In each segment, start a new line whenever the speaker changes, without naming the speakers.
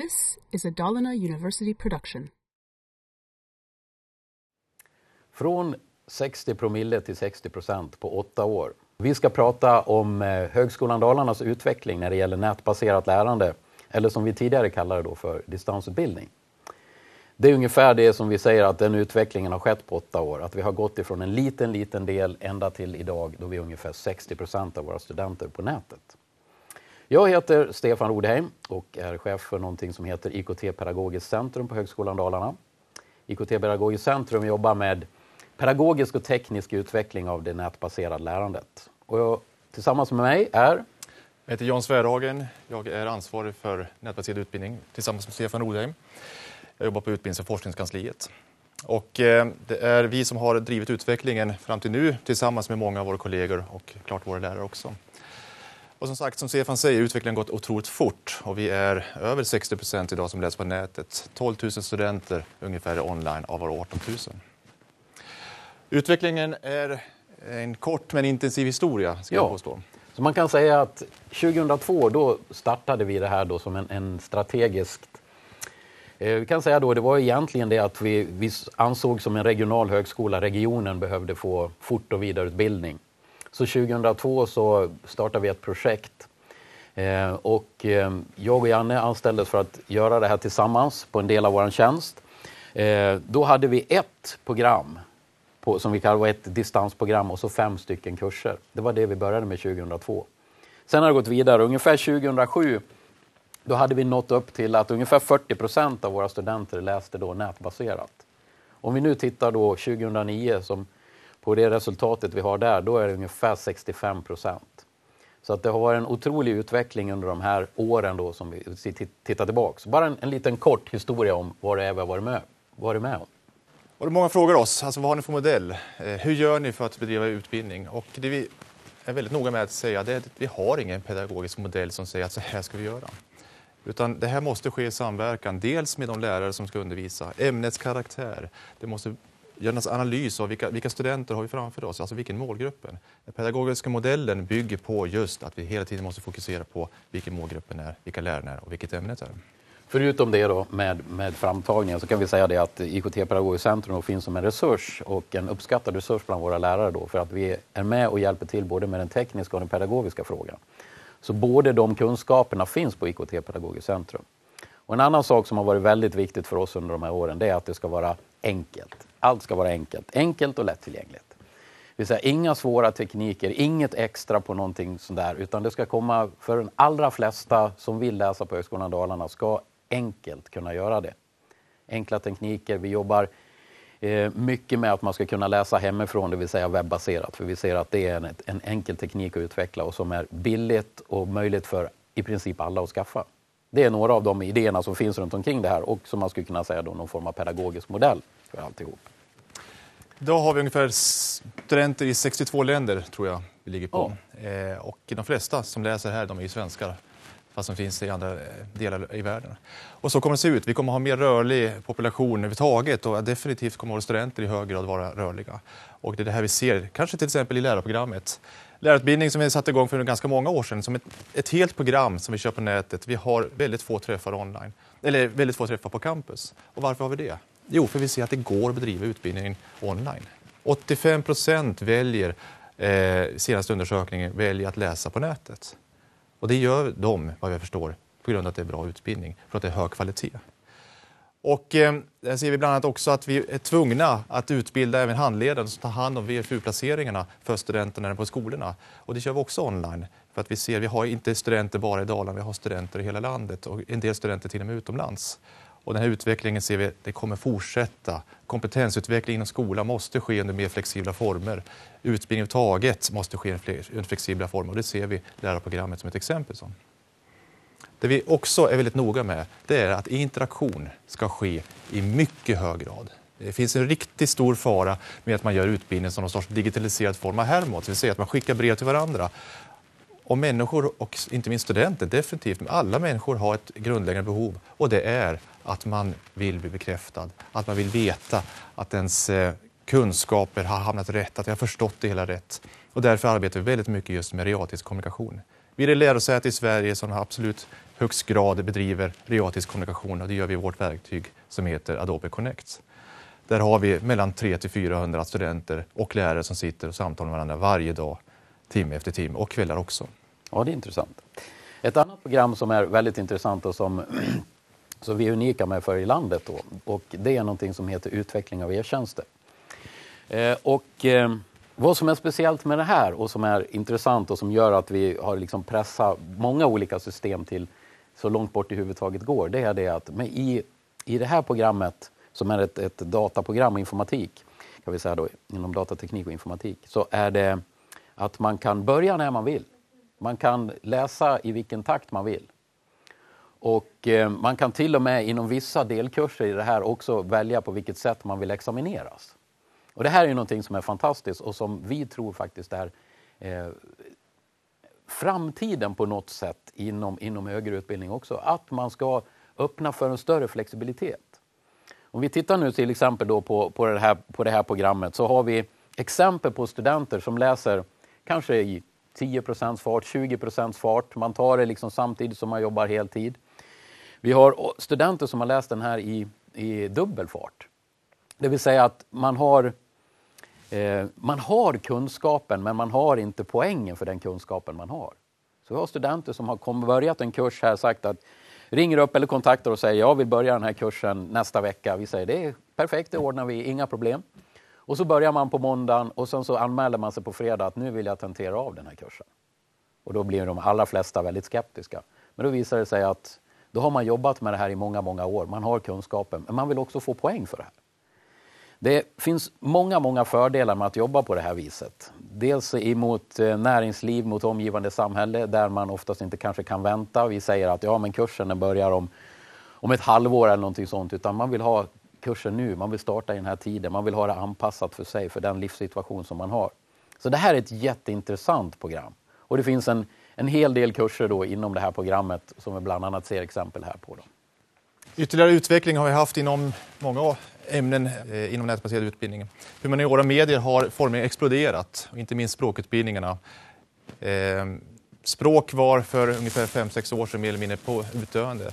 This is a Dalarna University production.
Från 60 promille till 60 procent på åtta år. Vi ska prata om eh, Högskolan Dalarnas utveckling när det gäller nätbaserat lärande, eller som vi tidigare kallade då för distansutbildning. Det är ungefär det som vi säger att den utvecklingen har skett på åtta år. Att vi har gått ifrån en liten, liten del ända till idag då vi är ungefär 60 procent av våra studenter på nätet. Jag heter Stefan Rodheim och är chef för någonting som heter IKT Pedagogiskt Centrum på Högskolan Dalarna. IKT Pedagogiskt Centrum jobbar med pedagogisk och teknisk utveckling av det nätbaserade lärandet. Och jag, tillsammans med mig är...
Jag heter Jan Svärhagen. Jag är ansvarig för nätbaserad utbildning tillsammans med Stefan Rodheim. Jag jobbar på Utbildnings och forskningskansliet. Och eh, det är vi som har drivit utvecklingen fram till nu tillsammans med många av våra kollegor och klart våra lärare också. Och som sagt, som Stefan säger, utvecklingen har gått otroligt fort och vi är över 60 procent idag som läser på nätet. 12 000 studenter ungefär är online av våra 18 000. Utvecklingen är en kort men intensiv historia, ska ja. jag påstå.
Så man kan säga att 2002 då startade vi det här då som en, en strategiskt eh, vi kan säga då, det var egentligen det att vi, vi ansåg som en regional högskola, regionen behövde få fort och vidareutbildning. Så 2002 så startade vi ett projekt eh, och eh, jag och Janne anställdes för att göra det här tillsammans på en del av vår tjänst. Eh, då hade vi ett program på, som vi kallar ett distansprogram och så fem stycken kurser. Det var det vi började med 2002. Sen har det gått vidare. Ungefär 2007 då hade vi nått upp till att ungefär 40 procent av våra studenter läste då nätbaserat. Om vi nu tittar då 2009 som på det resultatet vi har där, då är det ungefär 65 procent. Så att det har varit en otrolig utveckling under de här åren då som vi tittar tillbaka. Bara en, en liten kort historia om vad det är vi har varit med, varit med om.
Och många frågar oss, alltså vad har ni för modell? Eh, hur gör ni för att bedriva utbildning? Och det vi är väldigt noga med att säga det är att vi har ingen pedagogisk modell som säger att så här ska vi göra. Utan det här måste ske i samverkan, dels med de lärare som ska undervisa, ämnets karaktär. Det måste göras analys av vilka, vilka studenter har vi framför oss, alltså vilken målgruppen. Den pedagogiska modellen bygger på just att vi hela tiden måste fokusera på vilken målgruppen är, vilka lärarna är och vilket ämnet är.
Förutom det då med, med framtagningen så kan vi säga det att IKT Pedagogiskt Centrum finns som en resurs och en uppskattad resurs bland våra lärare då för att vi är med och hjälper till både med den tekniska och den pedagogiska frågan. Så både de kunskaperna finns på IKT Pedagogiskt Centrum. Och en annan sak som har varit väldigt viktigt för oss under de här åren det är att det ska vara enkelt. Allt ska vara enkelt. Enkelt och lättillgängligt. Det vill säga inga svåra tekniker, inget extra på någonting sånt där utan det ska komma för de allra flesta som vill läsa på Högskolan Dalarna ska enkelt kunna göra det. Enkla tekniker. Vi jobbar eh, mycket med att man ska kunna läsa hemifrån, det vill säga webbaserat. För vi ser att det är en, en enkel teknik att utveckla och som är billigt och möjligt för i princip alla att skaffa. Det är några av de idéerna som finns runt omkring det här och som man skulle kunna säga då någon form av pedagogisk modell för alltihop.
Idag har vi ungefär studenter i 62 länder tror jag vi ligger på. Ja. Eh, och de flesta som läser här de är ju svenskar fast som finns i andra eh, delar i världen. Och så kommer det se ut. Vi kommer ha mer rörlig population överhuvudtaget och definitivt kommer våra studenter i hög grad vara rörliga. Och det är det här vi ser, kanske till exempel i lärarprogrammet. Lärarutbildning som vi satte igång för ganska många år sedan som ett, ett helt program som vi kör på nätet. Vi har väldigt få träffar online, eller väldigt få träffar på campus. Och varför har vi det? Jo, för vi ser att det går att bedriva utbildningen online. 85 procent väljer, eh, senaste undersökningen, väljer att läsa på nätet. Och det gör de, vad jag förstår, på grund av att det är bra utbildning, för att det är hög kvalitet. Och eh, där ser vi bland annat också att vi är tvungna att utbilda även handledare som tar hand om VFU-placeringarna för studenterna på skolorna. Och det kör vi också online. För att vi ser, vi har inte studenter bara i Dalarna, vi har studenter i hela landet och en del studenter till och med utomlands. Och den här utvecklingen ser vi, det kommer fortsätta. Kompetensutveckling inom skolan måste ske under mer flexibla former. Utbildning överhuvudtaget måste ske under flexibla former och det ser vi i lärarprogrammet som ett exempel. Som. Det vi också är väldigt noga med det är att interaktion ska ske i mycket hög grad. Det finns en riktigt stor fara med att man gör utbildning som någon sorts digitaliserad form av Hermods, det vill säga att man skickar brev till varandra. Och människor, och inte minst studenter, definitivt, men alla människor har ett grundläggande behov och det är att man vill bli bekräftad, att man vill veta att ens eh, kunskaper har hamnat rätt, att jag har förstått det hela rätt. Och därför arbetar vi väldigt mycket just med realtidskommunikation. Vi är det lärosäte i Sverige som absolut högst grad bedriver realistisk kommunikation och det gör vi i vårt verktyg som heter Adobe Connect. Där har vi mellan 300 till 400 studenter och lärare som sitter och samtalar med varandra varje dag, timme efter timme och kvällar också.
Ja, det är intressant. Ett annat program som är väldigt intressant och som, som vi är unika med för i landet då, och det är någonting som heter utveckling av e-tjänster. Eh, och eh, vad som är speciellt med det här och som är intressant och som gör att vi har liksom pressat många olika system till så långt bort i huvudtaget går, det är det att i, i det här programmet som är ett, ett dataprogram, informatik, kan vi säga då, inom datateknik och informatik, så är det att man kan börja när man vill. Man kan läsa i vilken takt man vill. Och eh, man kan till och med inom vissa delkurser i det här också välja på vilket sätt man vill examineras. Och det här är ju någonting som är fantastiskt och som vi tror faktiskt är eh, framtiden på något sätt inom, inom högre utbildning också. Att man ska öppna för en större flexibilitet. Om vi tittar nu till exempel då på, på, det här, på det här programmet så har vi exempel på studenter som läser kanske i 10 fart, 20 fart. Man tar det liksom samtidigt som man jobbar heltid. Vi har studenter som har läst den här i, i dubbel fart. Det vill säga att man har, eh, man har kunskapen men man har inte poängen för den kunskapen man har. Så vi har studenter som har börjat en kurs här sagt att ringer upp eller kontaktar och säger jag vill börja den här kursen nästa vecka. Vi säger det är perfekt, det ordnar vi, inga problem. Och så börjar man på måndagen och sen så anmäler man sig på fredag att nu vill jag tentera av den här kursen. Och då blir de allra flesta väldigt skeptiska. Men då visar det sig att då har man jobbat med det här i många, många år. Man har kunskapen, men man vill också få poäng för det här. Det finns många, många fördelar med att jobba på det här viset. Dels emot eh, näringsliv, mot omgivande samhälle där man oftast inte kanske kan vänta. Vi säger att ja, men kursen börjar om, om ett halvår eller någonting sånt. Utan man vill ha kursen nu, man vill starta i den här tiden. Man vill ha det anpassat för sig, för den livssituation som man har. Så det här är ett jätteintressant program. Och det finns en, en hel del kurser då inom det här programmet som vi bland annat ser exempel här på. Då.
Ytterligare utveckling har vi haft inom många ämnen eh, inom nätbaserad utbildning. Humaniora och medier har formligen exploderat, och inte minst språkutbildningarna. Eh, språk var för ungefär 5-6 år sedan mer eller mindre på utdöende.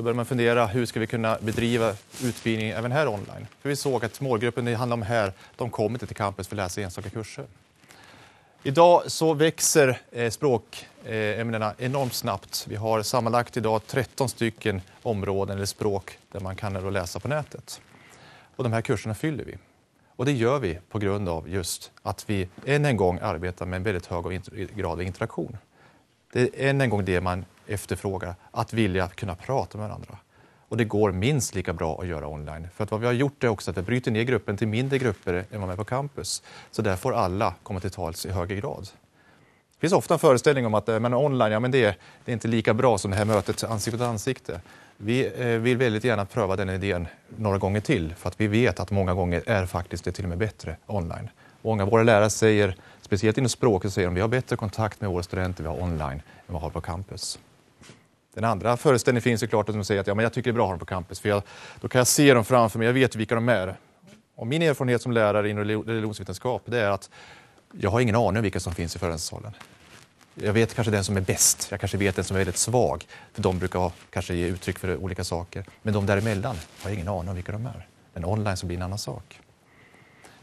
Då började man fundera hur ska vi kunna bedriva utbildning även här online. För vi såg att målgruppen det handlar om här, de kommer inte till campus för att läsa enstaka kurser. Idag så växer eh, språkämnena enormt snabbt. Vi har sammanlagt idag 13 stycken områden eller språk där man kan läsa på nätet. Och de här kurserna fyller vi. Och det gör vi på grund av just att vi än en gång arbetar med en väldigt hög grad av interaktion. Det är än en gång det man efterfrågar, att vilja kunna prata med varandra. Och det går minst lika bra att göra online. För att vad vi har gjort är också att vi bryter ner gruppen till mindre grupper än vad man är på campus. Så där får alla komma till tals i högre grad. Det finns ofta en föreställning om att eh, men online, ja, men det, det är inte lika bra som det här mötet ansikte mot ansikte. Vi eh, vill väldigt gärna pröva den idén några gånger till för att vi vet att många gånger är faktiskt det till och med bättre online. Många av våra lärare säger, speciellt inom språket, säger de vi har bättre kontakt med våra studenter vi har online än vad vi har på campus. Den andra föreställningen finns ju klart att de säger att ja, men jag tycker det är bra att ha dem på campus för jag, då kan jag se dem framför mig, jag vet vilka de är. Och min erfarenhet som lärare inom religionsvetenskap det är att jag har ingen aning om vilka som finns i föreläsningssalen. Jag vet kanske den som är bäst, jag kanske vet den som är väldigt svag, för de brukar ha, kanske ge uttryck för olika saker. Men de däremellan har jag ingen aning om vilka de är. Men online så blir det en annan sak.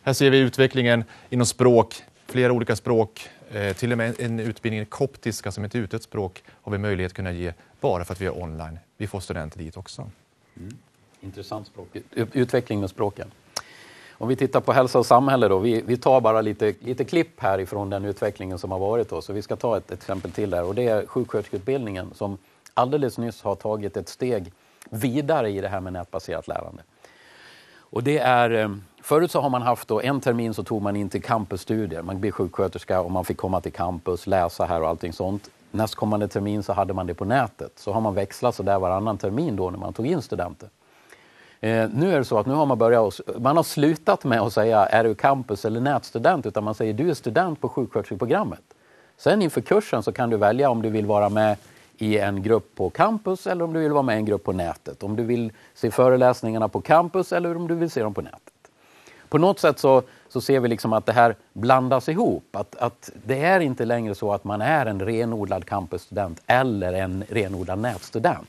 Här ser vi utvecklingen inom språk, flera olika språk, eh, till och med en utbildning i koptiska som ett utdött språk har vi möjlighet att kunna ge bara för att vi är online. Vi får studenter dit också.
Mm. Intressant språk. Utveckling med språken. Om vi tittar på hälsa och samhälle då, vi, vi tar bara lite, lite klipp härifrån den utvecklingen som har varit. Då. Så vi ska ta ett, ett exempel till där och det är sjuksköterskeutbildningen som alldeles nyss har tagit ett steg vidare i det här med nätbaserat lärande. Och det är, eh, förut så har man haft då, en termin så tog man in till campusstudier. Man blir sjuksköterska och man fick komma till campus, läsa här och allting sånt. Nästkommande termin så hade man det på nätet. Så har man växlat så där varannan termin då när man tog in studenter. Eh, nu är det så att nu har man börjat, man har slutat med att säga är du campus eller nätstudent utan man säger du är student på sjuksköterskeprogrammet. Sen inför kursen så kan du välja om du vill vara med i en grupp på campus eller om du vill vara med i en grupp på nätet. Om du vill se föreläsningarna på campus eller om du vill se dem på nätet. På något sätt så, så ser vi liksom att det här blandas ihop. Att, att det är inte längre så att man är en renodlad campusstudent eller en renodlad nätstudent.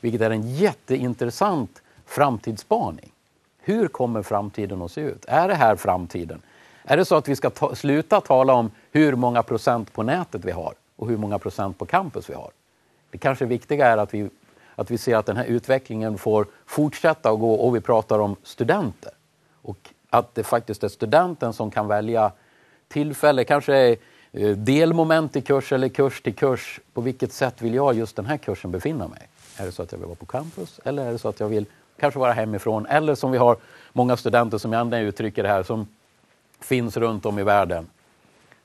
Vilket är en jätteintressant framtidsspaning. Hur kommer framtiden att se ut? Är det här framtiden? Är det så att vi ska ta, sluta tala om hur många procent på nätet vi har och hur många procent på campus vi har? Det kanske viktiga är att vi, att vi ser att den här utvecklingen får fortsätta att gå och vi pratar om studenter. Och att det faktiskt är studenten som kan välja tillfälle, kanske eh, delmoment i kurs eller kurs till kurs. På vilket sätt vill jag just den här kursen befinna mig? Är det så att jag vill vara på campus eller är det så att jag vill kanske vara hemifrån? Eller som vi har många studenter som jag uttrycker det här som finns runt om i världen.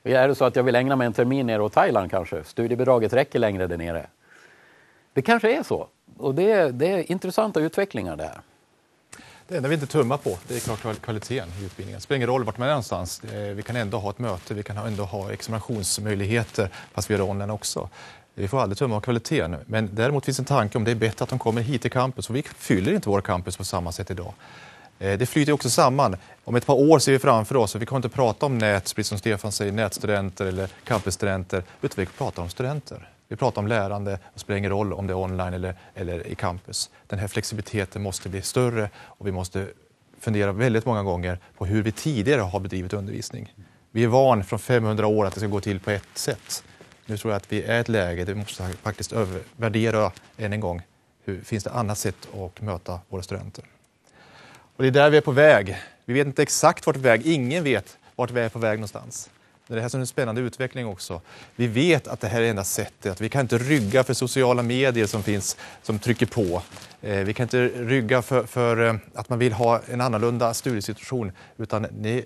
Är det så att jag vill ägna mig en termin nere i Thailand kanske? Studiebidraget räcker längre där nere. Det kanske är så. Och det är, det är intressanta utvecklingar där.
Det enda vi inte tummar på det är klart kvaliteten i utbildningen. Det spelar ingen roll vart man är någonstans. Eh, vi kan ändå ha ett möte, vi kan ändå ha examinationsmöjligheter fast vi gör det online också. Vi får aldrig tumma på kvaliteten. Men däremot finns en tanke om det är bättre att de kommer hit till campus. Och vi fyller inte vår campus på samma sätt idag. Eh, det flyter också samman. Om ett par år ser vi framför oss, och vi kommer inte prata om nät, precis som Stefan säger, nätstudenter eller campusstudenter, utan vi pratar om studenter. Vi pratar om lärande, det spelar ingen roll om det är online eller, eller i campus. Den här flexibiliteten måste bli större och vi måste fundera väldigt många gånger på hur vi tidigare har bedrivit undervisning. Vi är van från 500 år att det ska gå till på ett sätt. Nu tror jag att vi är i ett läge där vi måste faktiskt övervärdera än en gång. Hur, finns det annat sätt att möta våra studenter? Och det är där vi är på väg. Vi vet inte exakt vart vi är på väg. Ingen vet vart vi är på väg någonstans. Det är här är en spännande utveckling också. Vi vet att det här är enda sättet. Att vi kan inte rygga för sociala medier som finns, som trycker på. Eh, vi kan inte rygga för, för eh, att man vill ha en annorlunda studiesituation. Utan ni,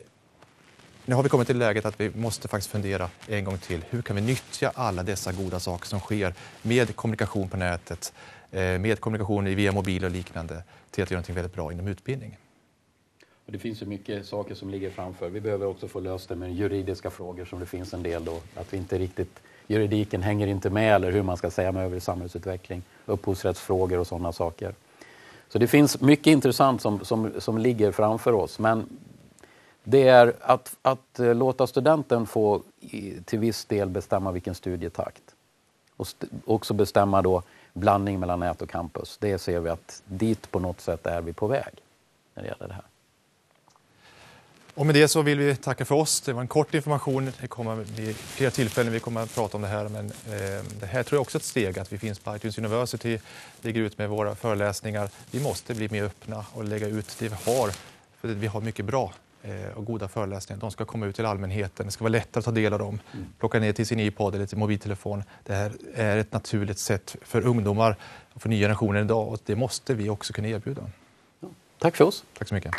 nu har vi kommit till läget att vi måste faktiskt fundera en gång till. Hur kan vi nyttja alla dessa goda saker som sker med kommunikation på nätet, eh, med kommunikation via mobil och liknande till att göra något väldigt bra inom utbildning.
Och det finns ju mycket saker som ligger framför. Vi behöver också få löst det med juridiska frågor som det finns en del då. Att vi inte riktigt, juridiken hänger inte med eller hur man ska säga med övrig samhällsutveckling, upphovsrättsfrågor och sådana saker. Så det finns mycket intressant som, som, som ligger framför oss. Men det är att, att eh, låta studenten få till viss del bestämma vilken studietakt. Och också bestämma då blandning mellan nät och campus. Det ser vi att dit på något sätt är vi på väg när det gäller det här.
Och med det så vill vi tacka för oss. Det var en kort information. Det kommer bli flera tillfällen vi kommer att prata om det här. Men eh, det här tror jag också är ett steg att vi finns på iTunes University, ligger ut med våra föreläsningar. Vi måste bli mer öppna och lägga ut det vi har. För vi har mycket bra eh, och goda föreläsningar. De ska komma ut till allmänheten. Det ska vara lättare att ta del av dem. Mm. Plocka ner till sin iPod eller till mobiltelefon. Det här är ett naturligt sätt för ungdomar och för nya generationer idag och det måste vi också kunna erbjuda.
Tack för oss.
Tack så mycket.